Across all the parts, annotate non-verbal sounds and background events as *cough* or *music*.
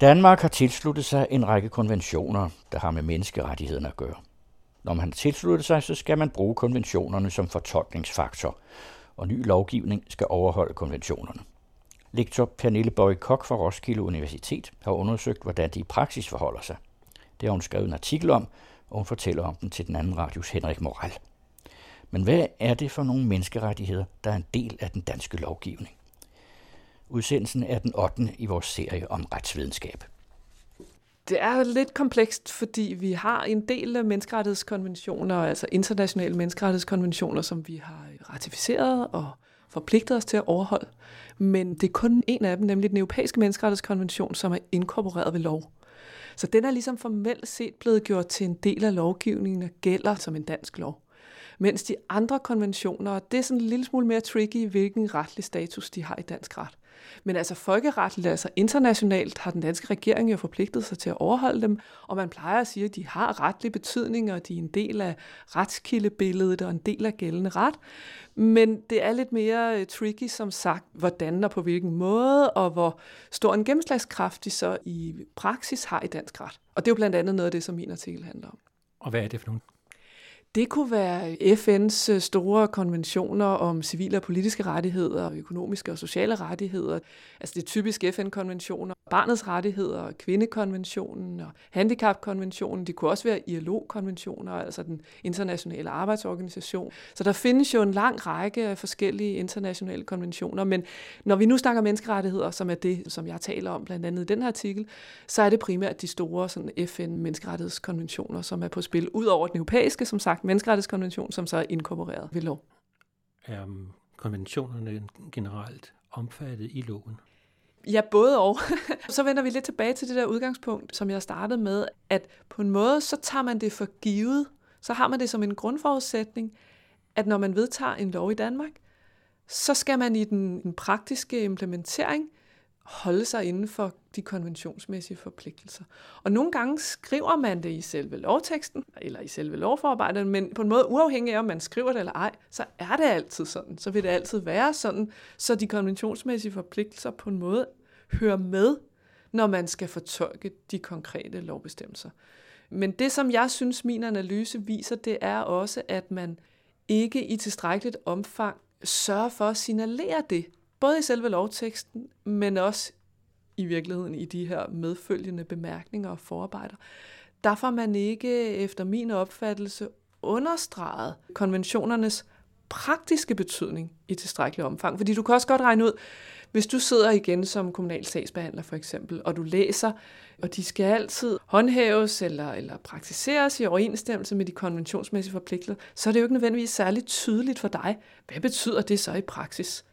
Danmark har tilsluttet sig en række konventioner, der har med menneskerettighederne at gøre. Når man har tilsluttet sig, så skal man bruge konventionerne som fortolkningsfaktor, og ny lovgivning skal overholde konventionerne. Lektor Pernille Bøge Kok fra Roskilde Universitet har undersøgt, hvordan det i praksis forholder sig. Det har hun skrevet en artikel om, og hun fortæller om den til den anden radios Henrik Moral. Men hvad er det for nogle menneskerettigheder, der er en del af den danske lovgivning? Udsendelsen er den 8. i vores serie om retsvidenskab. Det er lidt komplekst, fordi vi har en del af menneskerettighedskonventioner, altså internationale menneskerettighedskonventioner, som vi har ratificeret og forpligtet os til at overholde. Men det er kun en af dem, nemlig den europæiske menneskerettighedskonvention, som er inkorporeret ved lov. Så den er ligesom formelt set blevet gjort til en del af lovgivningen og gælder som en dansk lov. Mens de andre konventioner, det er sådan en lille smule mere tricky, hvilken retlig status de har i dansk ret. Men altså folkeretligt, altså internationalt, har den danske regering jo forpligtet sig til at overholde dem, og man plejer at sige, at de har retlig betydning, og de er en del af retskildebilledet og en del af gældende ret. Men det er lidt mere øh, tricky, som sagt, hvordan og på hvilken måde, og hvor stor en gennemslagskraft de så i praksis har i dansk ret. Og det er jo blandt andet noget af det, som min artikel handler om. Og hvad er det for nogle det kunne være FN's øh, store konventioner om civile og politiske rettigheder, økonomiske og sociale rettigheder. Altså det er typisk FN-konventioner. Barnets rettigheder, kvindekonventionen og handicapkonventionen. Det kunne også være ILO-konventioner, altså den internationale arbejdsorganisation. Så der findes jo en lang række af forskellige internationale konventioner. Men når vi nu snakker menneskerettigheder, som er det, som jeg taler om blandt andet i den her artikel, så er det primært de store sådan, FN-menneskerettighedskonventioner, som er på spil. Udover den europæiske, som sagt menneskerettighedskonvention, som så er inkorporeret ved lov. Er konventionerne generelt omfattet i loven? Ja, både og. *laughs* så vender vi lidt tilbage til det der udgangspunkt, som jeg startede med, at på en måde, så tager man det for givet, så har man det som en grundforudsætning, at når man vedtager en lov i Danmark, så skal man i den, den praktiske implementering holde sig inden for de konventionsmæssige forpligtelser. Og nogle gange skriver man det i selve lovteksten, eller i selve lovforarbejdet, men på en måde uafhængig af, om man skriver det eller ej, så er det altid sådan. Så vil det altid være sådan, så de konventionsmæssige forpligtelser på en måde hører med, når man skal fortolke de konkrete lovbestemmelser. Men det, som jeg synes, min analyse viser, det er også, at man ikke i tilstrækkeligt omfang sørger for at signalere det Både i selve lovteksten, men også i virkeligheden i de her medfølgende bemærkninger og forarbejder. Der får man ikke, efter min opfattelse, understreget konventionernes praktiske betydning i tilstrækkelig omfang. Fordi du kan også godt regne ud, hvis du sidder igen som kommunal sagsbehandler for eksempel, og du læser, og de skal altid håndhæves eller, eller praktiseres i overensstemmelse med de konventionsmæssige forpligtelser, så er det jo ikke nødvendigvis særligt tydeligt for dig, hvad betyder det så i praksis?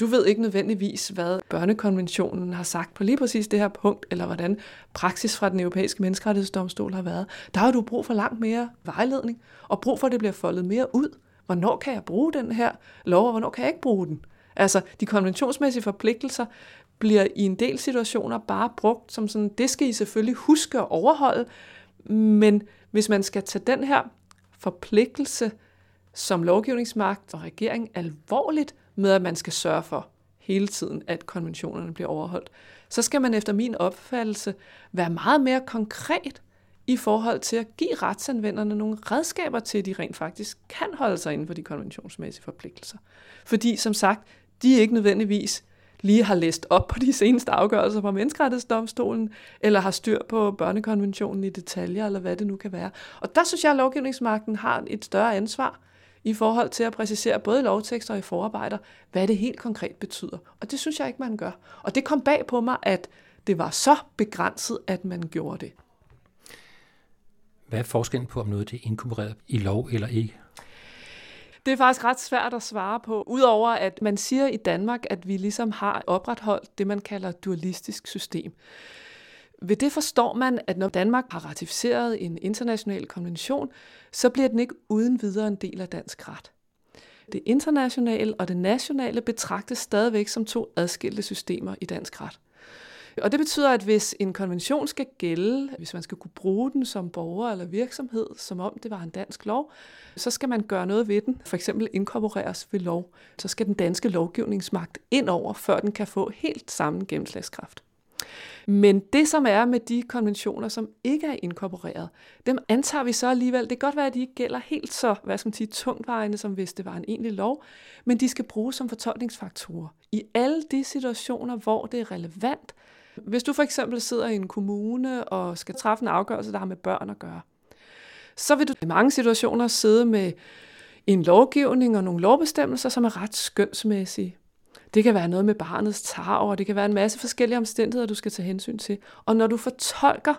Du ved ikke nødvendigvis, hvad børnekonventionen har sagt på lige præcis det her punkt, eller hvordan praksis fra den europæiske menneskerettighedsdomstol har været. Der har du brug for langt mere vejledning, og brug for, at det bliver foldet mere ud. Hvornår kan jeg bruge den her lov, og hvornår kan jeg ikke bruge den? Altså, de konventionsmæssige forpligtelser bliver i en del situationer bare brugt som sådan, det skal I selvfølgelig huske at overholde, men hvis man skal tage den her forpligtelse som lovgivningsmagt og regering alvorligt, med, at man skal sørge for hele tiden, at konventionerne bliver overholdt, så skal man efter min opfattelse være meget mere konkret i forhold til at give retsanvenderne nogle redskaber til, at de rent faktisk kan holde sig inden for de konventionsmæssige forpligtelser. Fordi som sagt, de er ikke nødvendigvis lige har læst op på de seneste afgørelser fra menneskerettighedsdomstolen, eller har styr på børnekonventionen i detaljer, eller hvad det nu kan være. Og der synes jeg, at lovgivningsmagten har et større ansvar i forhold til at præcisere både i lovtekster og i forarbejder, hvad det helt konkret betyder. Og det synes jeg ikke, man gør. Og det kom bag på mig, at det var så begrænset, at man gjorde det. Hvad er forskellen på, om noget er inkorporeret i lov eller ikke? Det er faktisk ret svært at svare på, udover at man siger i Danmark, at vi ligesom har opretholdt det, man kalder dualistisk system. Ved det forstår man, at når Danmark har ratificeret en international konvention, så bliver den ikke uden videre en del af dansk ret. Det internationale og det nationale betragtes stadigvæk som to adskilte systemer i dansk ret. Og det betyder, at hvis en konvention skal gælde, hvis man skal kunne bruge den som borger eller virksomhed, som om det var en dansk lov, så skal man gøre noget ved den, for eksempel inkorporeres ved lov. Så skal den danske lovgivningsmagt ind over, før den kan få helt samme gennemslagskraft. Men det, som er med de konventioner, som ikke er inkorporeret, dem antager vi så alligevel. Det kan godt være, at de ikke gælder helt så, hvad skal man sige, tungtvejende, som hvis det var en egentlig lov, men de skal bruges som fortolkningsfaktorer. I alle de situationer, hvor det er relevant, hvis du for eksempel sidder i en kommune og skal træffe en afgørelse, der har med børn at gøre, så vil du i mange situationer sidde med en lovgivning og nogle lovbestemmelser, som er ret skønsmæssige. Det kan være noget med barnets tarv, og det kan være en masse forskellige omstændigheder, du skal tage hensyn til. Og når du fortolker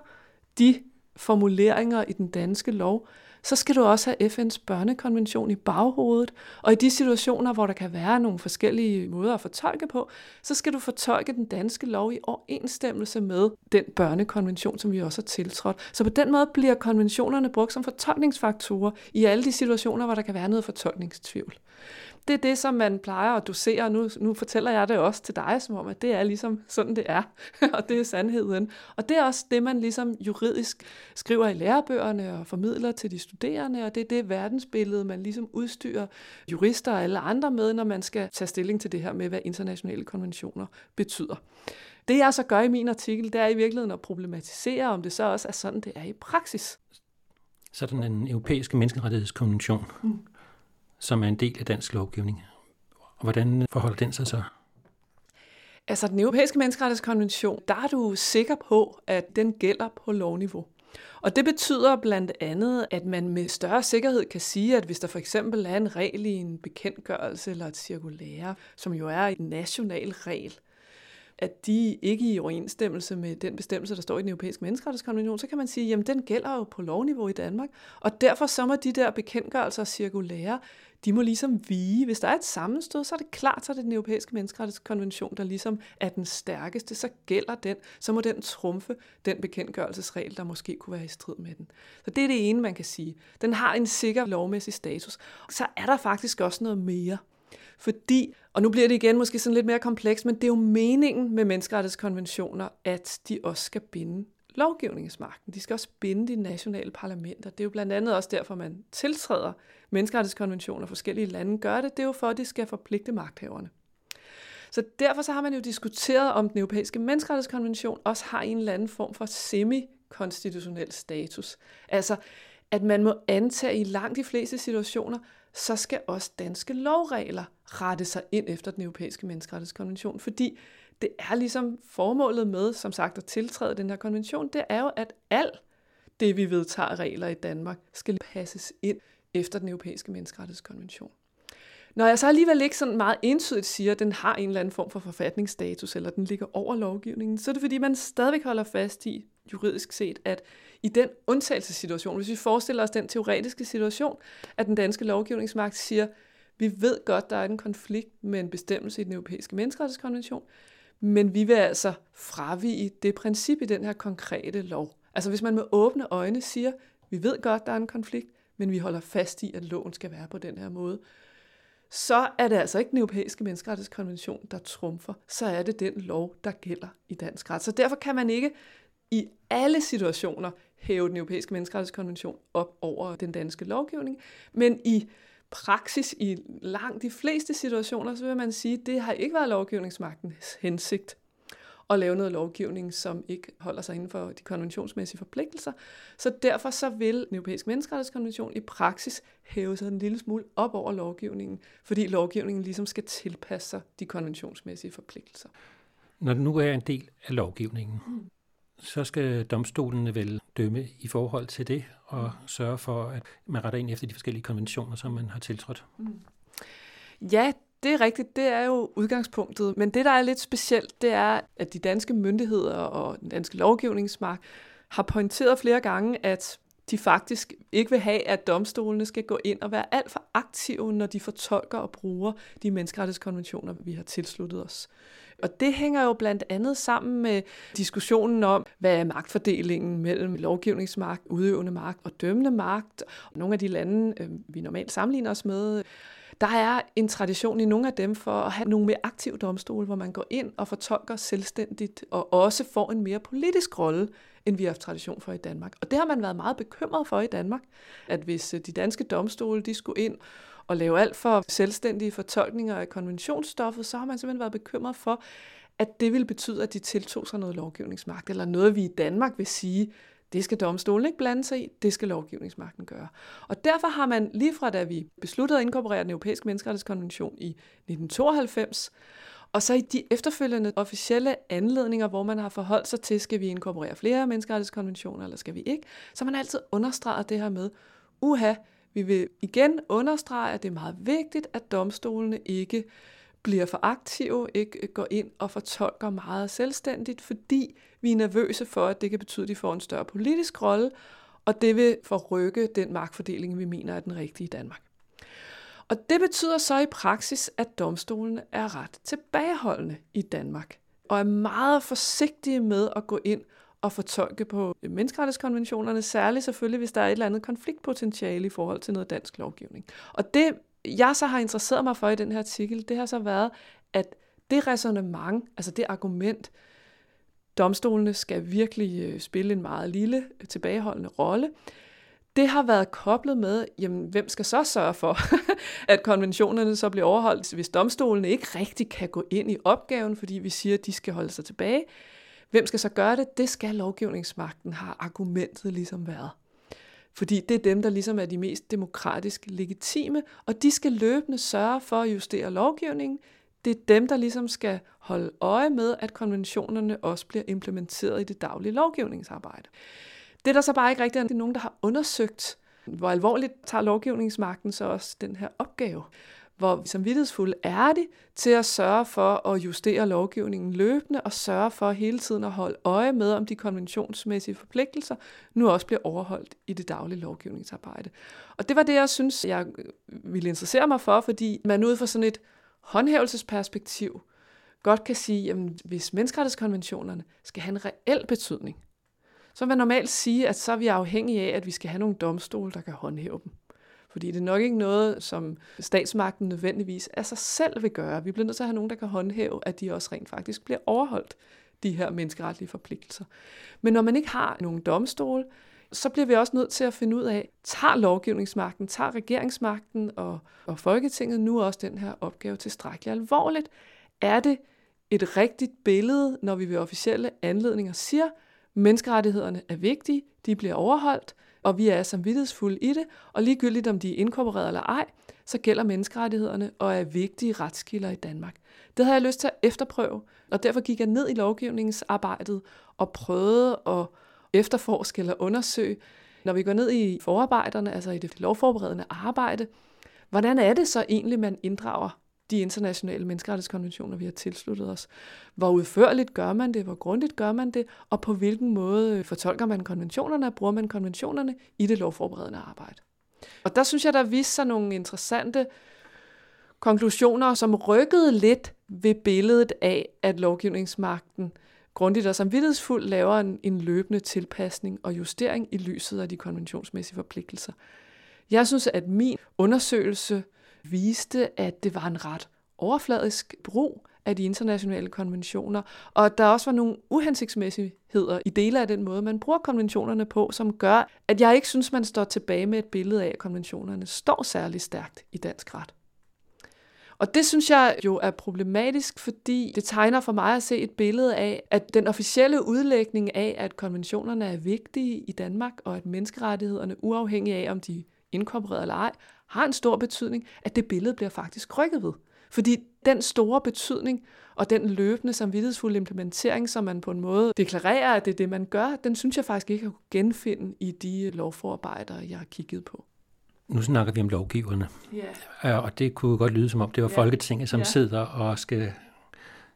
de formuleringer i den danske lov, så skal du også have FN's børnekonvention i baghovedet. Og i de situationer, hvor der kan være nogle forskellige måder at fortolke på, så skal du fortolke den danske lov i overensstemmelse med den børnekonvention, som vi også har tiltrådt. Så på den måde bliver konventionerne brugt som fortolkningsfaktorer i alle de situationer, hvor der kan være noget fortolkningstvivl det er det, som man plejer at dosere. Nu, nu fortæller jeg det også til dig, som om, at det er ligesom sådan, det er. *laughs* og det er sandheden. Og det er også det, man ligesom juridisk skriver i lærebøgerne og formidler til de studerende, og det er det verdensbillede, man ligesom udstyrer jurister og alle andre med, når man skal tage stilling til det her med, hvad internationale konventioner betyder. Det jeg så gør i min artikel, det er i virkeligheden at problematisere, om det så også er sådan, det er i praksis. Sådan en europæisk menneskerettighedskonvention. Mm som er en del af dansk lovgivning. Og hvordan forholder den sig så? Altså den europæiske menneskerettighedskonvention, der er du sikker på, at den gælder på lovniveau. Og det betyder blandt andet, at man med større sikkerhed kan sige, at hvis der for eksempel er en regel i en bekendtgørelse eller et cirkulære, som jo er en national regel, at de ikke er i overensstemmelse med den bestemmelse, der står i den europæiske menneskerettighedskonvention, så kan man sige, at den gælder jo på lovniveau i Danmark. Og derfor så må de der bekendtgørelser og cirkulære, de må ligesom vige. Hvis der er et sammenstød, så er det klart, så er det den europæiske menneskerettighedskonvention, der ligesom er den stærkeste, så gælder den, så må den trumfe den bekendtgørelsesregel, der måske kunne være i strid med den. Så det er det ene, man kan sige. Den har en sikker lovmæssig status. Så er der faktisk også noget mere. Fordi, og nu bliver det igen måske sådan lidt mere komplekst, men det er jo meningen med menneskerettighedskonventioner, at de også skal binde lovgivningsmagten. De skal også binde de nationale parlamenter. Det er jo blandt andet også derfor, man tiltræder menneskerettighedskonventioner. Forskellige lande gør det. Det er jo for, at de skal forpligte magthaverne. Så derfor så har man jo diskuteret, om den europæiske menneskerettighedskonvention også har en eller anden form for semi-konstitutionel status. Altså, at man må antage i langt de fleste situationer, så skal også danske lovregler rette sig ind efter den europæiske menneskerettighedskonvention, fordi det er ligesom formålet med, som sagt, at tiltræde den her konvention, det er jo, at alt det, vi vedtager regler i Danmark, skal passes ind efter den europæiske menneskerettighedskonvention. Når jeg så alligevel ikke sådan meget entydigt siger, at den har en eller anden form for forfatningsstatus, eller den ligger over lovgivningen, så er det fordi, man stadigvæk holder fast i, juridisk set, at i den undtagelsessituation, hvis vi forestiller os den teoretiske situation, at den danske lovgivningsmagt siger, vi ved godt, der er en konflikt med en bestemmelse i den europæiske menneskerettighedskonvention, men vi vil altså fravige det princip i den her konkrete lov. Altså hvis man med åbne øjne siger, vi ved godt, der er en konflikt, men vi holder fast i, at loven skal være på den her måde, så er det altså ikke den europæiske menneskerettighedskonvention, der trumfer, så er det den lov, der gælder i dansk ret. Så derfor kan man ikke i alle situationer hæve den europæiske menneskerettighedskonvention op over den danske lovgivning, men i praksis i langt de fleste situationer, så vil man sige, at det har ikke været lovgivningsmagtens hensigt at lave noget lovgivning, som ikke holder sig inden for de konventionsmæssige forpligtelser. Så derfor så vil den europæiske menneskerettighedskonvention i praksis hæve sig en lille smule op over lovgivningen, fordi lovgivningen ligesom skal tilpasse sig de konventionsmæssige forpligtelser. Når det nu er en del af lovgivningen, mm så skal domstolene vel dømme i forhold til det og sørge for, at man retter ind efter de forskellige konventioner, som man har tiltrådt. Mm. Ja, det er rigtigt. Det er jo udgangspunktet. Men det, der er lidt specielt, det er, at de danske myndigheder og den danske lovgivningsmagt har pointeret flere gange, at de faktisk ikke vil have, at domstolene skal gå ind og være alt for aktive, når de fortolker og bruger de menneskerettighedskonventioner, vi har tilsluttet os. Og det hænger jo blandt andet sammen med diskussionen om, hvad er magtfordelingen mellem lovgivningsmagt, udøvende magt og dømmende magt. Nogle af de lande, øh, vi normalt sammenligner os med, der er en tradition i nogle af dem for at have nogle mere aktive domstole, hvor man går ind og fortolker selvstændigt og også får en mere politisk rolle, end vi har haft tradition for i Danmark. Og det har man været meget bekymret for i Danmark, at hvis øh, de danske domstole de skulle ind og lave alt for selvstændige fortolkninger af konventionsstoffet, så har man simpelthen været bekymret for, at det vil betyde, at de tiltog sig noget lovgivningsmagt, eller noget, vi i Danmark vil sige, det skal domstolen ikke blande sig i, det skal lovgivningsmagten gøre. Og derfor har man lige fra da vi besluttede at inkorporere den europæiske menneskerettighedskonvention i 1992, og så i de efterfølgende officielle anledninger, hvor man har forholdt sig til, skal vi inkorporere flere menneskerettighedskonventioner, eller skal vi ikke, så man altid understreget det her med, uha, vi vil igen understrege, at det er meget vigtigt, at domstolene ikke bliver for aktive, ikke øh, går ind og fortolker meget selvstændigt, fordi vi er nervøse for, at det kan betyde, at de får en større politisk rolle, og det vil forrykke den magtfordeling, vi mener er den rigtige i Danmark. Og det betyder så i praksis, at domstolen er ret tilbageholdende i Danmark, og er meget forsigtige med at gå ind og fortolke på menneskerettighedskonventionerne, særligt selvfølgelig, hvis der er et eller andet konfliktpotentiale i forhold til noget dansk lovgivning. Og det, jeg så har interesseret mig for i den her artikel, det har så været, at det resonemang, altså det argument, domstolene skal virkelig øh, spille en meget lille, øh, tilbageholdende rolle, det har været koblet med, jamen, hvem skal så sørge for, *laughs* at konventionerne så bliver overholdt, hvis domstolene ikke rigtig kan gå ind i opgaven, fordi vi siger, at de skal holde sig tilbage. Hvem skal så gøre det? Det skal lovgivningsmagten, har argumentet ligesom været. Fordi det er dem, der ligesom er de mest demokratisk legitime, og de skal løbende sørge for at justere lovgivningen. Det er dem, der ligesom skal holde øje med, at konventionerne også bliver implementeret i det daglige lovgivningsarbejde. Det er der så bare ikke rigtigt, at det er nogen, der har undersøgt, hvor alvorligt tager lovgivningsmagten så også den her opgave. Hvor samvittighedsfulde er de til at sørge for at justere lovgivningen løbende og sørge for hele tiden at holde øje med, om de konventionsmæssige forpligtelser nu også bliver overholdt i det daglige lovgivningsarbejde. Og det var det, jeg synes, jeg øh, ville interessere mig for, fordi man ud fra sådan et håndhævelsesperspektiv godt kan sige, at hvis menneskerettighedskonventionerne skal have en reel betydning, så vil man normalt sige, at så er vi afhængige af, at vi skal have nogle domstole, der kan håndhæve dem. Fordi det er nok ikke noget, som statsmagten nødvendigvis af sig selv vil gøre. Vi bliver nødt til at have nogen, der kan håndhæve, at de også rent faktisk bliver overholdt, de her menneskeretlige forpligtelser. Men når man ikke har nogen domstol, så bliver vi også nødt til at finde ud af, tager lovgivningsmagten, tager regeringsmagten og, og Folketinget nu også den her opgave tilstrækkeligt alvorligt? Er det et rigtigt billede, når vi ved officielle anledninger siger, Menneskerettighederne er vigtige, de bliver overholdt, og vi er samvittighedsfulde i det, og ligegyldigt om de er inkorporeret eller ej, så gælder menneskerettighederne og er vigtige retskilder i Danmark. Det havde jeg lyst til at efterprøve, og derfor gik jeg ned i lovgivningsarbejdet og prøvede at efterforske eller undersøge, når vi går ned i forarbejderne, altså i det lovforberedende arbejde, hvordan er det så egentlig, man inddrager de internationale menneskerettighedskonventioner, vi har tilsluttet os. Hvor udførligt gør man det, hvor grundigt gør man det, og på hvilken måde øh, fortolker man konventionerne og bruger man konventionerne i det lovforberedende arbejde. Og der synes jeg, der viste sig nogle interessante konklusioner, som rykkede lidt ved billedet af, at lovgivningsmagten grundigt og samvittighedsfuldt laver en, en løbende tilpasning og justering i lyset af de konventionsmæssige forpligtelser. Jeg synes, at min undersøgelse viste, at det var en ret overfladisk brug af de internationale konventioner, og at der også var nogle uhensigtsmæssigheder i dele af den måde, man bruger konventionerne på, som gør, at jeg ikke synes, man står tilbage med et billede af, at konventionerne står særlig stærkt i dansk ret. Og det synes jeg jo er problematisk, fordi det tegner for mig at se et billede af, at den officielle udlægning af, at konventionerne er vigtige i Danmark, og at menneskerettighederne, uafhængig af om de er inkorporeret eller ej, har en stor betydning, at det billede bliver faktisk rykket ved. Fordi den store betydning og den løbende samvittighedsfulde implementering, som man på en måde deklarerer, at det er det, man gør, den synes jeg faktisk ikke at kunne genfinde i de lovforarbejder, jeg har kigget på. Nu snakker vi om lovgiverne, yeah. og det kunne godt lyde som om, det var yeah. Folketinget, som yeah. sidder og skal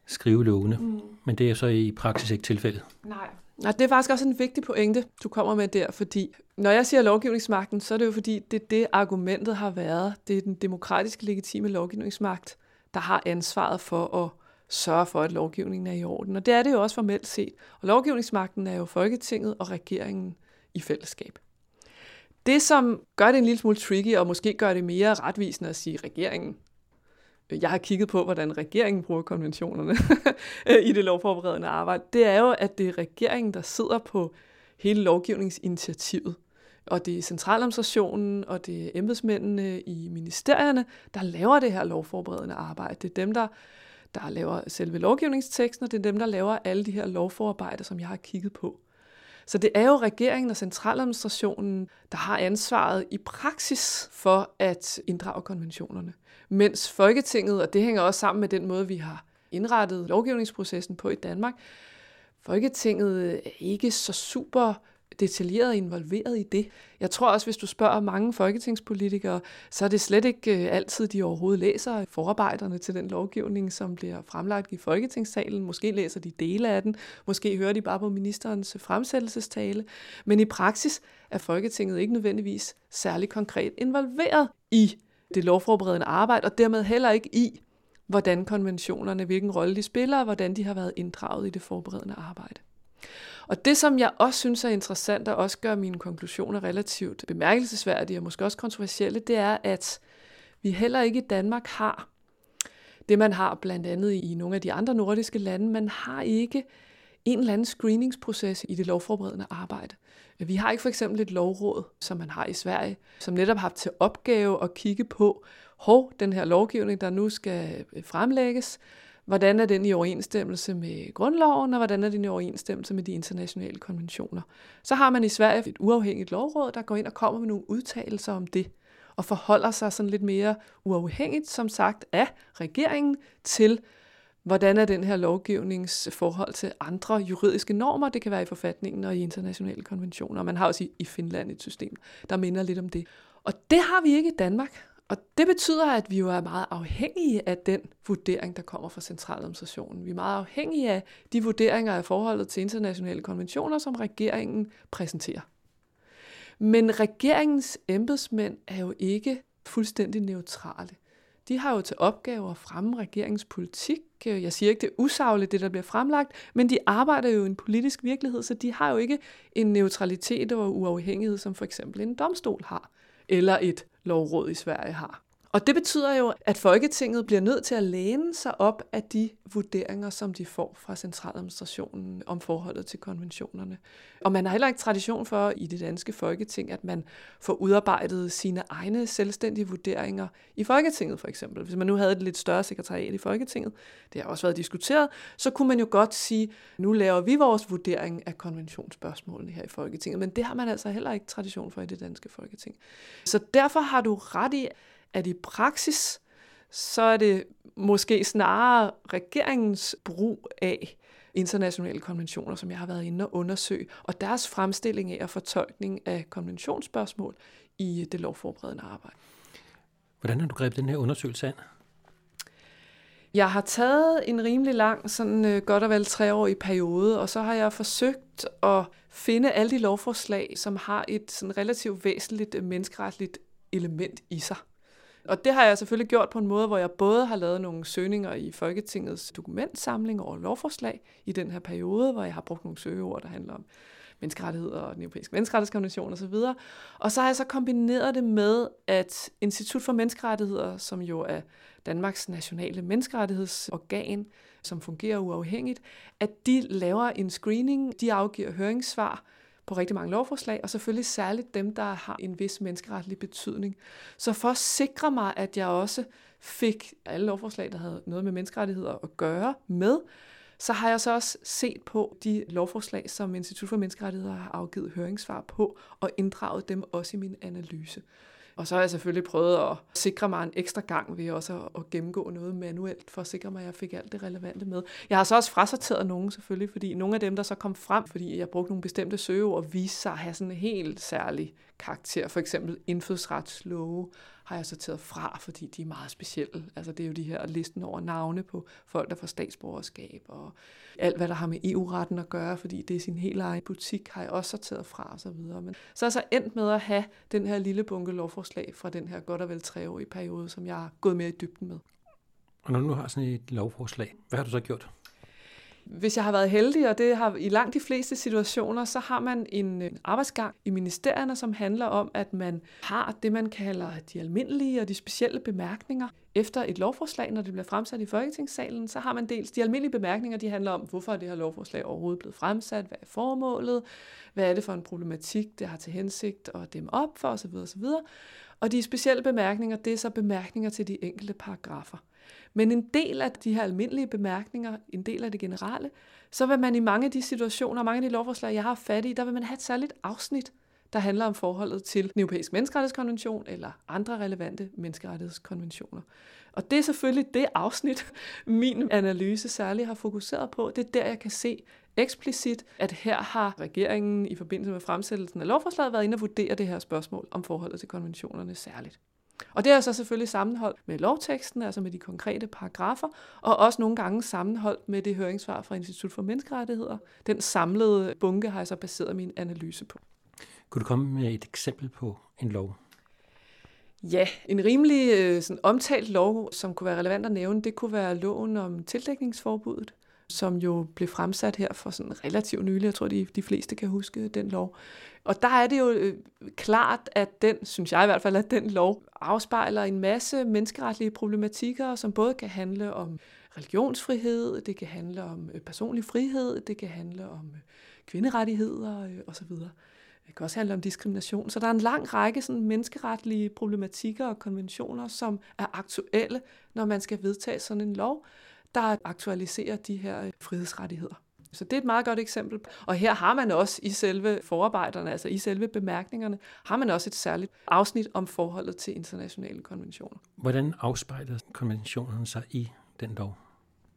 skrive lovene. Mm. Men det er så i praksis ikke tilfældet. Nej. Og det er faktisk også en vigtig pointe, du kommer med der, fordi når jeg siger lovgivningsmagten, så er det jo fordi, det er det argumentet har været. Det er den demokratiske legitime lovgivningsmagt, der har ansvaret for at sørge for, at lovgivningen er i orden. Og det er det jo også formelt set. Og lovgivningsmagten er jo Folketinget og regeringen i fællesskab. Det, som gør det en lille smule tricky, og måske gør det mere retvisende at sige regeringen, jeg har kigget på, hvordan regeringen bruger konventionerne *laughs* øh, i det lovforberedende arbejde, det er jo, at det er regeringen, der sidder på hele lovgivningsinitiativet. Og det er centraladministrationen, og det er embedsmændene i ministerierne, der laver det her lovforberedende arbejde. Det er dem, der, der laver selve lovgivningsteksten, og det er dem, der laver alle de her lovforarbejder, som jeg har kigget på. Så det er jo regeringen og centraladministrationen, der har ansvaret i praksis for at inddrage konventionerne. Mens Folketinget, og det hænger også sammen med den måde, vi har indrettet lovgivningsprocessen på i Danmark, Folketinget er ikke så super detaljeret involveret i det. Jeg tror også, hvis du spørger mange folketingspolitikere, så er det slet ikke øh, altid, de overhovedet læser forarbejderne til den lovgivning, som bliver fremlagt i Folketingssalen. Måske læser de dele af den, måske hører de bare på ministerens fremsættelsestale. Men i praksis er Folketinget ikke nødvendigvis særlig konkret involveret i det lovforberedende arbejde, og dermed heller ikke i, hvordan konventionerne, hvilken rolle de spiller, og hvordan de har været inddraget i det forberedende arbejde. Og det, som jeg også synes er interessant, og også gør mine konklusioner relativt bemærkelsesværdige og måske også kontroversielle, det er, at vi heller ikke i Danmark har det, man har blandt andet i nogle af de andre nordiske lande. Man har ikke en eller anden screeningsproces i det lovforberedende arbejde. Øh, vi har ikke for eksempel et lovråd, som man har i Sverige, som netop har til opgave at kigge på, hov, den her lovgivning, der nu skal øh, fremlægges, hvordan er den i overensstemmelse med grundloven, og hvordan er den i overensstemmelse med de internationale konventioner. Så har man i Sverige et uafhængigt lovråd, der går ind og kommer med nogle udtalelser om det, og forholder sig sådan lidt mere uafhængigt, som sagt, af regeringen til, hvordan er den her lovgivnings forhold til andre juridiske normer. Det kan være i forfatningen og i internationale konventioner. Man har også i Finland et system, der minder lidt om det. Og det har vi ikke i Danmark. Og det betyder, at vi jo er meget afhængige af den vurdering, der kommer fra centraladministrationen. Vi er meget afhængige af de vurderinger af forholdet til internationale konventioner, som regeringen præsenterer. Men regeringens embedsmænd er jo ikke fuldstændig neutrale. De har jo til opgave at fremme regeringspolitik. Jeg siger ikke, det er usagligt, det der bliver fremlagt, men de arbejder jo i en politisk virkelighed, så de har jo ikke en neutralitet og uafhængighed, som for eksempel en domstol har, eller et lovråd i Sverige har. Og det betyder jo, at Folketinget bliver nødt til at læne sig op af de vurderinger, som de får fra centraladministrationen om forholdet til konventionerne. Og man har heller ikke tradition for i det danske Folketing, at man får udarbejdet sine egne selvstændige vurderinger i Folketinget for eksempel. Hvis man nu havde et lidt større sekretariat i Folketinget, det har også været diskuteret, så kunne man jo godt sige, nu laver vi vores vurdering af konventionsspørgsmålene her i Folketinget. Men det har man altså heller ikke tradition for i det danske Folketing. Så derfor har du ret i, at i praksis, så er det måske snarere regeringens brug af internationale konventioner, som jeg har været inde og undersøge, og deres fremstilling af og fortolkning af konventionsspørgsmål i det lovforberedende arbejde. Hvordan har du grebet den her undersøgelse an? Jeg har taget en rimelig lang, sådan øh, godt og vel treårig periode, og så har jeg forsøgt at finde alle de lovforslag, som har et sådan relativt væsentligt øh, menneskeretligt element i sig. Og det har jeg selvfølgelig gjort på en måde, hvor jeg både har lavet nogle søgninger i Folketingets dokumentsamling over lovforslag i den her periode, hvor jeg har brugt nogle søgeord, der handler om menneskerettigheder og den europæiske menneskerettighedskonvention osv. Og så har jeg så kombineret det med, at Institut for Menneskerettigheder, som jo er Danmarks nationale menneskerettighedsorgan, som fungerer uafhængigt, at de laver en screening, de afgiver høringssvar, på rigtig mange lovforslag, og selvfølgelig særligt dem, der har en vis menneskeretlig betydning. Så for at sikre mig, at jeg også fik alle lovforslag, der havde noget med menneskerettigheder at gøre med, så har jeg så også set på de lovforslag, som Institut for Menneskerettigheder har afgivet høringssvar på, og inddraget dem også i min analyse. Og så har jeg selvfølgelig prøvet at sikre mig en ekstra gang ved også at, at gennemgå noget manuelt, for at sikre mig, at jeg fik alt det relevante med. Jeg har så også frasorteret nogen selvfølgelig, fordi nogle af dem, der så kom frem, fordi jeg brugte nogle bestemte søgeord, viste sig at have sådan en helt særlig karakter. For eksempel indfødsretslove har jeg sorteret fra, fordi de er meget specielle. Altså det er jo de her listen over navne på folk, der får statsborgerskab, og alt, hvad der har med EU-retten at gøre, fordi det er sin helt egen butik, har jeg også sorteret fra og så videre. Men så er jeg så endt med at have den her lille bunke lovforslag fra den her godt og vel treårige periode, som jeg har gået mere i dybden med. Og når du nu har sådan et lovforslag, hvad har du så gjort? Hvis jeg har været heldig, og det har i langt de fleste situationer, så har man en arbejdsgang i ministerierne, som handler om, at man har det, man kalder de almindelige og de specielle bemærkninger. Efter et lovforslag, når det bliver fremsat i Folketingssalen, så har man dels de almindelige bemærkninger, de handler om, hvorfor er det her lovforslag overhovedet blevet fremsat, hvad er formålet, hvad er det for en problematik, det har til hensigt at dæmme op for osv. osv. Og de specielle bemærkninger, det er så bemærkninger til de enkelte paragrafer. Men en del af de her almindelige bemærkninger, en del af det generelle, så vil man i mange af de situationer, mange af de lovforslag, jeg har fat i, der vil man have et særligt afsnit, der handler om forholdet til den europæiske menneskerettighedskonvention eller andre relevante menneskerettighedskonventioner. Og det er selvfølgelig det afsnit, min analyse særligt har fokuseret på. Det er der, jeg kan se eksplicit, at her har regeringen i forbindelse med fremsættelsen af lovforslaget været inde og vurdere det her spørgsmål om forholdet til konventionerne særligt. Og det er så selvfølgelig sammenholdt med lovteksten, altså med de konkrete paragrafer, og også nogle gange sammenholdt med det høringssvar fra Institut for Menneskerettigheder. Den samlede bunke har jeg så baseret min analyse på. Kunne du komme med et eksempel på en lov? Ja, en rimelig øh, sådan, omtalt lov, som kunne være relevant at nævne, det kunne være loven om tildækningsforbuddet, som jo blev fremsat her for sådan relativt nylig. Jeg tror, de, de fleste kan huske den lov. Og der er det jo øh, klart, at den, synes jeg i hvert fald, at den lov afspejler en masse menneskeretlige problematikker, som både kan handle om religionsfrihed, det kan handle om øh, personlig frihed, det kan handle om øh, kvinderettigheder øh, osv. Det kan også handle om diskrimination. Så der er en lang række sådan, menneskeretlige problematikker og konventioner, som er aktuelle, når man skal vedtage sådan en lov, der aktualiserer de her øh, frihedsrettigheder. Så det er et meget godt eksempel. Og her har man også i selve forarbejderne, altså i selve bemærkningerne, har man også et særligt afsnit om forholdet til internationale konventioner. Hvordan afspejler konventionerne sig i den lov?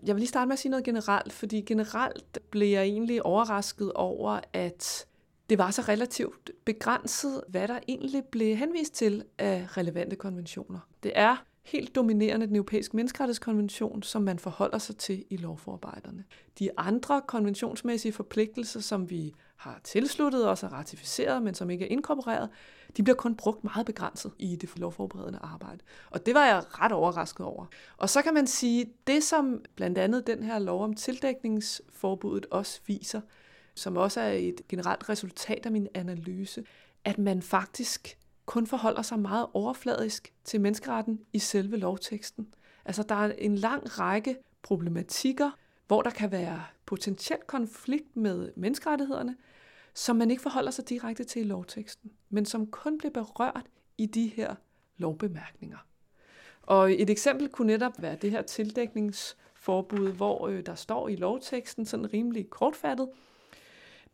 Jeg vil lige starte med at sige noget generelt, fordi generelt blev jeg egentlig overrasket over, at det var så relativt begrænset, hvad der egentlig blev henvist til af relevante konventioner. Det er helt dominerende den europæiske menneskerettighedskonvention, som man forholder sig til i lovforarbejderne. De andre konventionsmæssige forpligtelser, som vi har tilsluttet os og ratificeret, men som ikke er inkorporeret, de bliver kun brugt meget begrænset i det lovforberedende arbejde. Og det var jeg ret overrasket over. Og så kan man sige, det som blandt andet den her lov om tildækningsforbuddet også viser, som også er et generelt resultat af min analyse, at man faktisk kun forholder sig meget overfladisk til menneskeretten i selve lovteksten. Altså der er en lang række problematikker, hvor der kan være potentiel konflikt med menneskerettighederne, som man ikke forholder sig direkte til i lovteksten, men som kun bliver berørt i de her lovbemærkninger. Og et eksempel kunne netop være det her tildækningsforbud, hvor øh, der står i lovteksten, sådan rimelig kortfattet,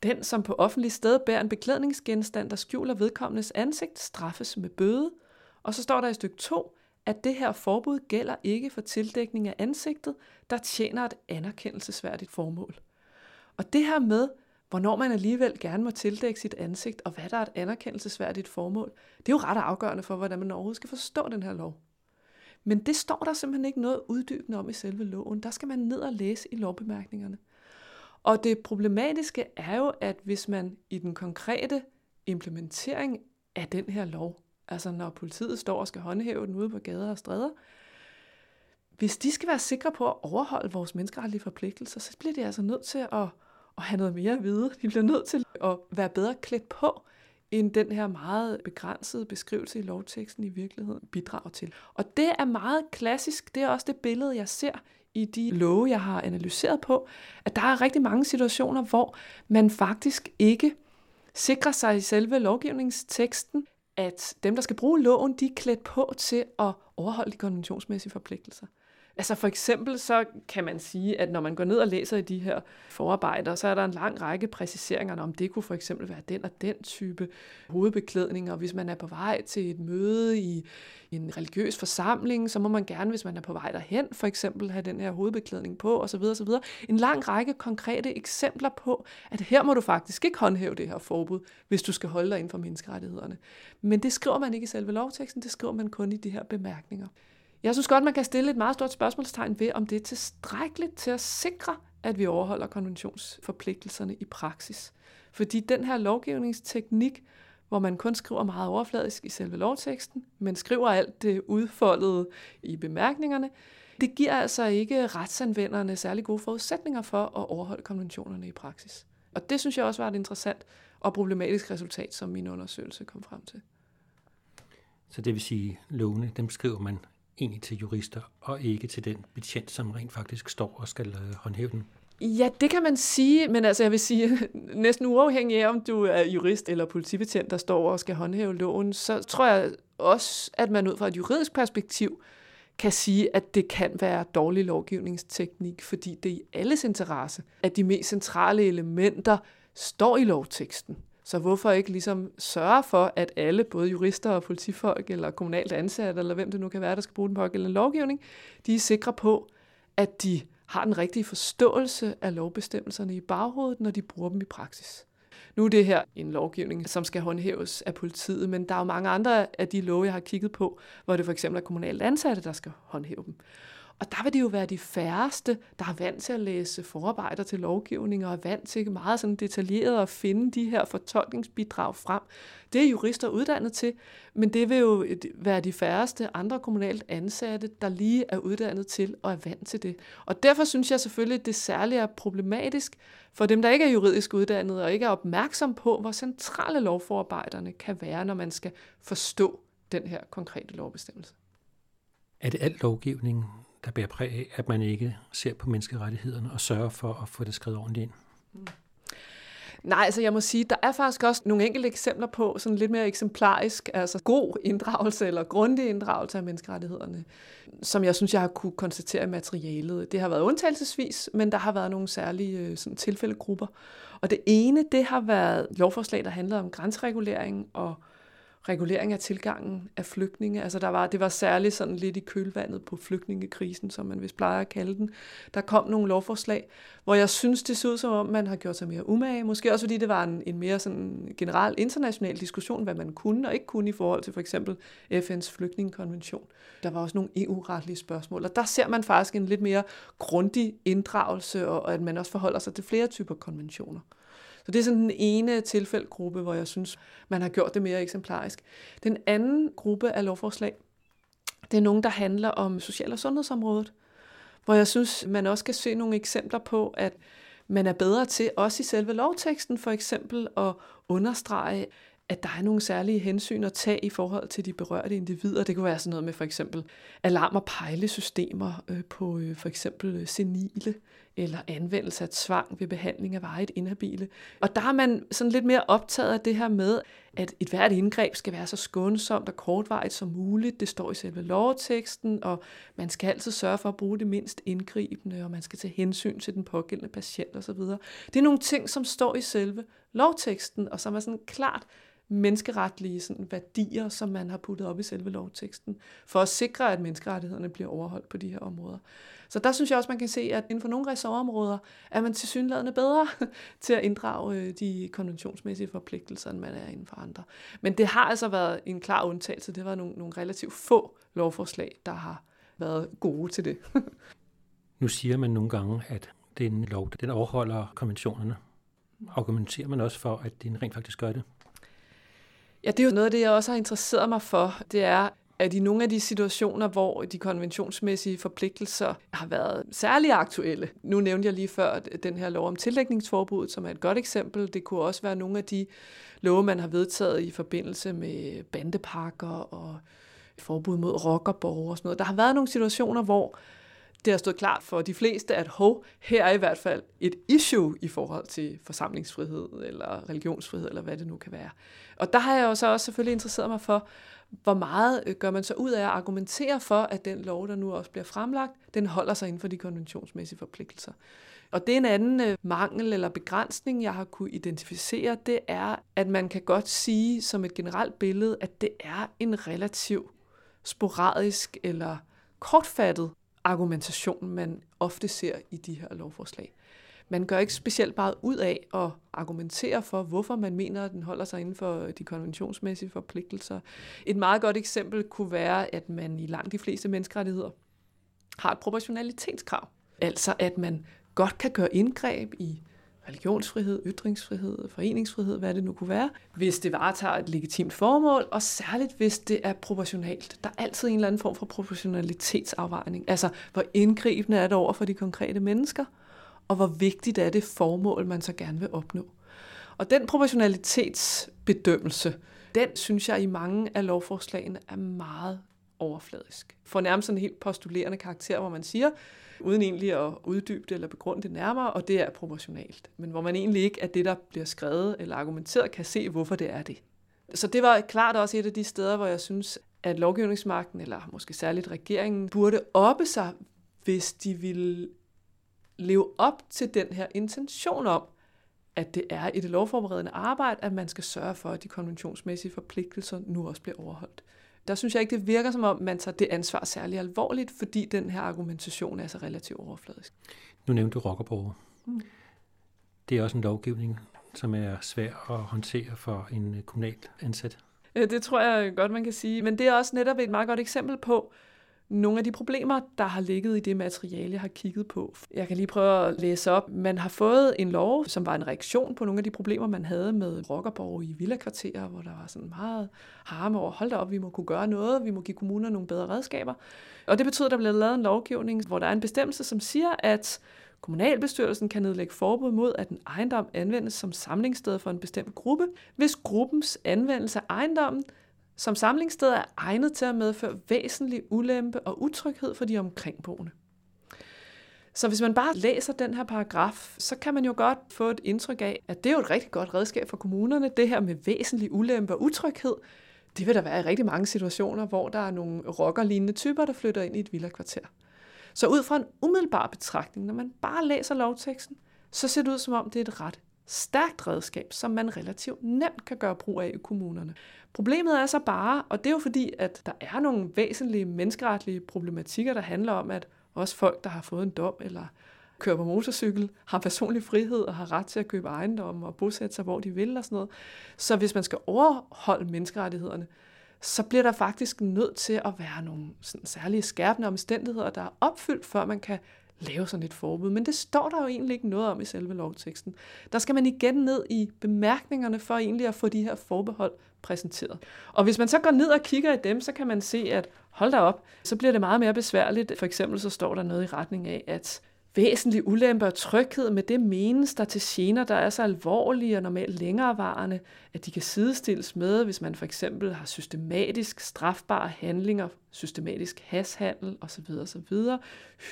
den, som på offentlig sted bærer en beklædningsgenstand, der skjuler vedkommendes ansigt, straffes med bøde. Og så står der i stykke 2, at det her forbud gælder ikke for tildækning af ansigtet, der tjener et anerkendelsesværdigt formål. Og det her med, hvornår man alligevel gerne må tildække sit ansigt, og hvad der er et anerkendelsesværdigt formål, det er jo ret afgørende for, hvordan man overhovedet skal forstå den her lov. Men det står der simpelthen ikke noget uddybende om i selve loven. Der skal man ned og læse i lovbemærkningerne. Og det problematiske er jo, at hvis man i den konkrete implementering af den her lov, altså når politiet står og skal håndhæve den ude på gader og stræder, hvis de skal være sikre på at overholde vores menneskeretlige forpligtelser, så bliver de altså nødt til at, at have noget mere at vide. De bliver nødt til at være bedre klædt på, end den her meget begrænsede beskrivelse i lovteksten i virkeligheden bidrager til. Og det er meget klassisk. Det er også det billede, jeg ser i de love, jeg har analyseret på, at der er rigtig mange situationer, hvor man faktisk ikke sikrer sig i selve lovgivningsteksten, at dem, der skal bruge loven, de er klædt på til at overholde de konventionsmæssige forpligtelser. Altså for eksempel så kan man sige, at når man går ned og læser i de her forarbejder, så er der en lang række præciseringer om det kunne for eksempel være den og den type hovedbeklædning, og hvis man er på vej til et møde i en religiøs forsamling, så må man gerne, hvis man er på vej derhen, for eksempel have den her hovedbeklædning på, osv. osv. En lang række konkrete eksempler på, at her må du faktisk ikke håndhæve det her forbud, hvis du skal holde dig inden for menneskerettighederne. Men det skriver man ikke i selve lovteksten, det skriver man kun i de her bemærkninger. Jeg synes godt, man kan stille et meget stort spørgsmålstegn ved, om det er tilstrækkeligt til at sikre, at vi overholder konventionsforpligtelserne i praksis. Fordi den her lovgivningsteknik, hvor man kun skriver meget overfladisk i selve lovteksten, men skriver alt det udfoldede i bemærkningerne, det giver altså ikke retsanvenderne særlig gode forudsætninger for at overholde konventionerne i praksis. Og det synes jeg også var et interessant og problematisk resultat, som min undersøgelse kom frem til. Så det vil sige, at lovene, dem skriver man egentlig til jurister, og ikke til den betjent, som rent faktisk står og skal øh, håndhæve den? Ja, det kan man sige, men altså jeg vil sige, *laughs* næsten uafhængig af, om du er jurist eller politibetjent, der står og skal håndhæve loven, så tror jeg også, at man ud fra et juridisk perspektiv kan sige, at det kan være dårlig lovgivningsteknik, fordi det er i alles interesse, at de mest centrale elementer står i lovteksten. Så hvorfor ikke ligesom sørge for, at alle, både jurister og politifolk, eller kommunalt ansatte, eller hvem det nu kan være, der skal bruge den pågældende lovgivning, de er sikre på, at de har den rigtige forståelse af lovbestemmelserne i baghovedet, når de bruger dem i praksis. Nu er det her en lovgivning, som skal håndhæves af politiet, men der er jo mange andre af de love, jeg har kigget på, hvor det for eksempel er kommunalt ansatte, der skal håndhæve dem. Og der vil det jo være de færreste, der er vant til at læse forarbejder til lovgivning og er vant til meget sådan detaljeret at finde de her fortolkningsbidrag frem. Det er jurister uddannet til, men det vil jo øh, være de færreste andre kommunalt ansatte, der lige er uddannet til og er vant til det. Og derfor synes jeg selvfølgelig, at det særligt er problematisk for dem, der ikke er juridisk uddannet og ikke er opmærksom på, hvor centrale lovforarbejderne kan være, når man skal forstå den her konkrete lovbestemmelse. Er det alt lovgivning, der bærer præg af, at man ikke ser på menneskerettighederne og sørger for at få det skrevet ordentligt ind? Mm. Nej, altså jeg må sige, der er faktisk også nogle enkelte eksempler på sådan lidt mere eksemplarisk, altså god inddragelse eller grundig inddragelse af menneskerettighederne, som jeg synes, jeg har kunne konstatere i materialet. Det har været undtagelsesvis, men der har været nogle særlige øh, sådan, tilfældegrupper. Og det ene, det har været lovforslag, der handler om grænseregulering og regulering af tilgangen af flygtninge. Altså der var, det var særligt sådan lidt i kølvandet på flygtningekrisen, som man vist plejer at kalde den. Der kom nogle lovforslag, hvor jeg synes, det så ud som om, man har gjort sig mere umage. Måske også fordi det var en, en mere sådan general international diskussion, hvad man kunne og ikke kunne i forhold til for eksempel FN's flygtningekonvention. Der var også nogle EU-retlige spørgsmål, og der ser man faktisk en lidt mere grundig inddragelse, og, og at man også forholder sig til flere typer konventioner. Så det er sådan den ene tilfældgruppe, hvor jeg synes, man har gjort det mere eksemplarisk. Den anden gruppe af lovforslag, det er nogen, der handler om social- og sundhedsområdet, hvor jeg synes, man også kan se nogle eksempler på, at man er bedre til, også i selve lovteksten for eksempel, at understrege, at der er nogle særlige hensyn at tage i forhold til de berørte individer. Det kunne være sådan noget med for eksempel alarm- og pejlesystemer øh, på øh, for eksempel øh, senile, eller anvendelse af tvang ved behandling af varigt inhabile. Og der er man sådan lidt mere optaget af det her med, at et hvert indgreb skal være så skånsomt og kortvarigt som muligt. Det står i selve lovteksten, og man skal altid sørge for at bruge det mindst indgribende, og man skal tage hensyn til den pågældende patient osv. Det er nogle ting, som står i selve lovteksten, og som er sådan klart menneskeretlige sådan, værdier, som man har puttet op i selve lovteksten, for at sikre, at menneskerettighederne bliver overholdt på de her områder. Så der synes jeg også, man kan se, at inden for nogle ressortområder er man tilsyneladende bedre *laughs* til at inddrage øh, de konventionsmæssige forpligtelser, end man er inden for andre. Men det har altså været en klar undtagelse. Det var nogle, nogle relativt få lovforslag, der har været gode til det. *laughs* nu siger man nogle gange, at den lov, den overholder konventionerne. Argumenterer man også for, at den rent faktisk gør det? Ja, det er jo noget af det, jeg også har interesseret mig for. Det er, at i nogle af de situationer, hvor de konventionsmæssige forpligtelser har været særlig aktuelle. Nu nævnte jeg lige før den her lov om tillægningsforbuddet, som er et godt eksempel. Det kunne også være nogle af de love, man har vedtaget i forbindelse med bandepakker og forbud mod rockerborger og sådan noget. Der har været nogle situationer, hvor det har stået klart for de fleste, at hov, her er i hvert fald et issue i forhold til forsamlingsfrihed eller religionsfrihed, eller hvad det nu kan være. Og der har jeg også, også selvfølgelig interesseret mig for, hvor meget øh, gør man så ud af at argumentere for, at den lov, der nu også bliver fremlagt, den holder sig inden for de konventionsmæssige forpligtelser. Og det er en anden øh, mangel eller begrænsning, jeg har kunne identificere, det er, at man kan godt sige som et generelt billede, at det er en relativ sporadisk eller kortfattet argumentation, man ofte ser i de her lovforslag. Man gør ikke specielt meget ud af at argumentere for, hvorfor man mener, at den holder sig inden for de konventionsmæssige forpligtelser. Et meget godt eksempel kunne være, at man i langt de fleste menneskerettigheder har et proportionalitetskrav. Altså at man godt kan gøre indgreb i religionsfrihed, ytringsfrihed, foreningsfrihed, hvad det nu kunne være, hvis det varetager et legitimt formål, og særligt hvis det er proportionalt. Der er altid en eller anden form for proportionalitetsafvejning. Altså, hvor indgribende er det over for de konkrete mennesker, og hvor vigtigt er det formål, man så gerne vil opnå. Og den proportionalitetsbedømmelse, den synes jeg i mange af lovforslagene er meget overfladisk. For nærmest sådan en helt postulerende karakter, hvor man siger, uden egentlig at uddybe det eller begrunde det nærmere, og det er proportionalt. Men hvor man egentlig ikke, at det, der bliver skrevet eller argumenteret, kan se, hvorfor det er det. Så det var klart også et af de steder, hvor jeg synes, at lovgivningsmagten, eller måske særligt regeringen, burde oppe sig, hvis de ville leve op til den her intention om, at det er i det lovforberedende arbejde, at man skal sørge for, at de konventionsmæssige forpligtelser nu også bliver overholdt. Der synes jeg ikke, det virker som om, man tager det ansvar særlig alvorligt, fordi den her argumentation er så relativt overfladisk. Nu nævnte du rockerborger. Mm. Det er også en lovgivning, som er svær at håndtere for en kommunalt ansat. Det tror jeg godt, man kan sige. Men det er også netop et meget godt eksempel på, nogle af de problemer, der har ligget i det materiale, jeg har kigget på. Jeg kan lige prøve at læse op. Man har fået en lov, som var en reaktion på nogle af de problemer, man havde med rockerborg i villakvarterer, hvor der var sådan meget harme over, hold da op, vi må kunne gøre noget, vi må give kommuner nogle bedre redskaber. Og det betyder, at der bliver lavet en lovgivning, hvor der er en bestemmelse, som siger, at Kommunalbestyrelsen kan nedlægge forbud mod, at en ejendom anvendes som samlingssted for en bestemt gruppe, hvis gruppens anvendelse af ejendommen som samlingssted er egnet til at medføre væsentlig ulempe og utryghed for de omkringboende. Så hvis man bare læser den her paragraf, så kan man jo godt få et indtryk af, at det er jo et rigtig godt redskab for kommunerne, det her med væsentlig ulempe og utryghed. Det vil der være i rigtig mange situationer, hvor der er nogle rockerlignende typer, der flytter ind i et villakvarter. Så ud fra en umiddelbar betragtning, når man bare læser lovteksten, så ser det ud som om, det er et ret stærkt redskab, som man relativt nemt kan gøre brug af i kommunerne. Problemet er så bare, og det er jo fordi, at der er nogle væsentlige menneskeretlige problematikker, der handler om, at også folk, der har fået en dom eller kører på motorcykel, har personlig frihed og har ret til at købe ejendom og bosætte sig, hvor de vil og sådan noget. Så hvis man skal overholde menneskerettighederne, så bliver der faktisk nødt til at være nogle sådan særlige skærpende omstændigheder, der er opfyldt, før man kan lave sådan et forbud. Men det står der jo egentlig ikke noget om i selve lovteksten. Der skal man igen ned i bemærkningerne for egentlig at få de her forbehold præsenteret. Og hvis man så går ned og kigger i dem, så kan man se, at hold da op, så bliver det meget mere besværligt. For eksempel så står der noget i retning af, at væsentlig ulempe og tryghed med det menes der til gener, der er så alvorlige og normalt længerevarende, at de kan sidestilles med, hvis man for eksempel har systematisk strafbare handlinger, systematisk hashandel osv. osv.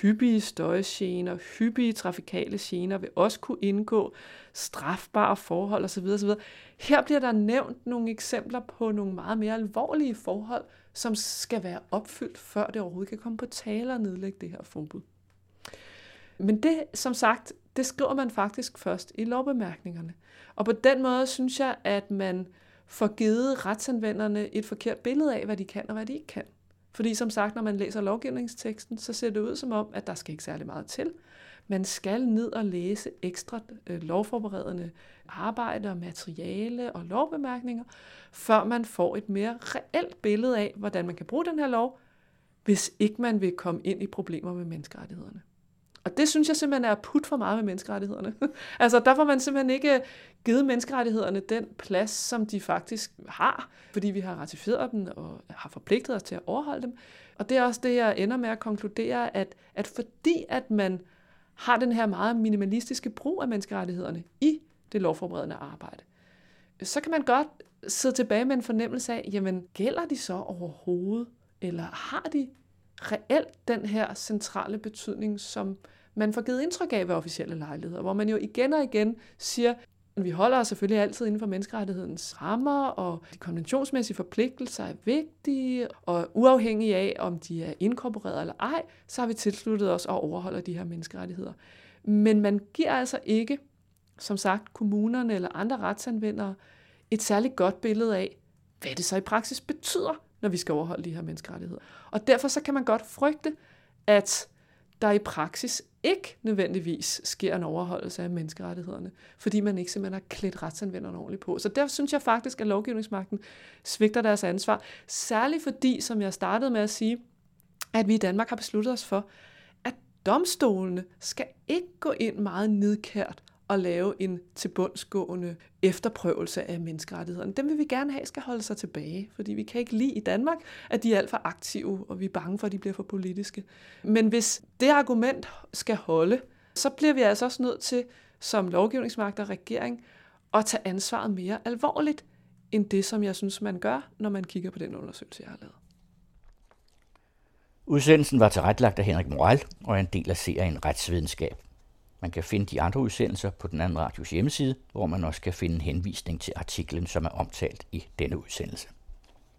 Hyppige støjgener, hyppige trafikale gener vil også kunne indgå, strafbare forhold osv. osv. Her bliver der nævnt nogle eksempler på nogle meget mere alvorlige forhold, som skal være opfyldt, før det overhovedet kan komme på tale og nedlægge det her forbud. Men det, som sagt, det skriver man faktisk først i lovbemærkningerne. Og på den måde synes jeg, at man får givet retsanvenderne et forkert billede af, hvad de kan og hvad de ikke kan. Fordi som sagt, når man læser lovgivningsteksten, så ser det ud som om, at der skal ikke særlig meget til. Man skal ned og læse ekstra øh, lovforberedende arbejde og materiale og lovbemærkninger, før man får et mere reelt billede af, hvordan man kan bruge den her lov, hvis ikke man vil komme ind i problemer med menneskerettighederne. Og det synes jeg simpelthen er put for meget med menneskerettighederne. *laughs* altså der får man simpelthen ikke øh, givet menneskerettighederne den plads, som de faktisk har, fordi vi har ratificeret dem og har forpligtet os til at overholde dem. Og det er også det, jeg ender med at konkludere, at, at fordi at man har den her meget minimalistiske brug af menneskerettighederne i det lovforberedende arbejde, så kan man godt sidde tilbage med en fornemmelse af, jamen gælder de så overhovedet, eller har de reelt den her centrale betydning, som man får givet indtryk af ved officielle lejligheder, hvor man jo igen og igen siger, at vi holder os selvfølgelig altid inden for menneskerettighedens rammer, og de konventionsmæssige forpligtelser er vigtige, og uafhængig af, om de er inkorporeret eller ej, så har vi tilsluttet os og overholder de her menneskerettigheder. Men man giver altså ikke, som sagt, kommunerne eller andre retsanvendere et særligt godt billede af, hvad det så i praksis betyder, når vi skal overholde de her menneskerettigheder. Og derfor så kan man godt frygte, at der i praksis ikke nødvendigvis sker en overholdelse af menneskerettighederne, fordi man ikke simpelthen har klædt retsanvenderne ordentligt på. Så der synes jeg faktisk, at lovgivningsmagten svigter deres ansvar, særligt fordi, som jeg startede med at sige, at vi i Danmark har besluttet os for, at domstolene skal ikke gå ind meget nedkært at lave en tilbundsgående efterprøvelse af menneskerettighederne. Dem vil vi gerne have skal holde sig tilbage, fordi vi kan ikke lide i Danmark, at de er alt for aktive, og vi er bange for, at de bliver for politiske. Men hvis det argument skal holde, så bliver vi altså også nødt til, som lovgivningsmagt og regering, at tage ansvaret mere alvorligt, end det, som jeg synes, man gør, når man kigger på den undersøgelse, jeg har lavet. Udsendelsen var tilrettelagt af Henrik Moral og er en del af serien Retsvidenskab. Man kan finde de andre udsendelser på den anden radios hjemmeside, hvor man også kan finde en henvisning til artiklen, som er omtalt i denne udsendelse.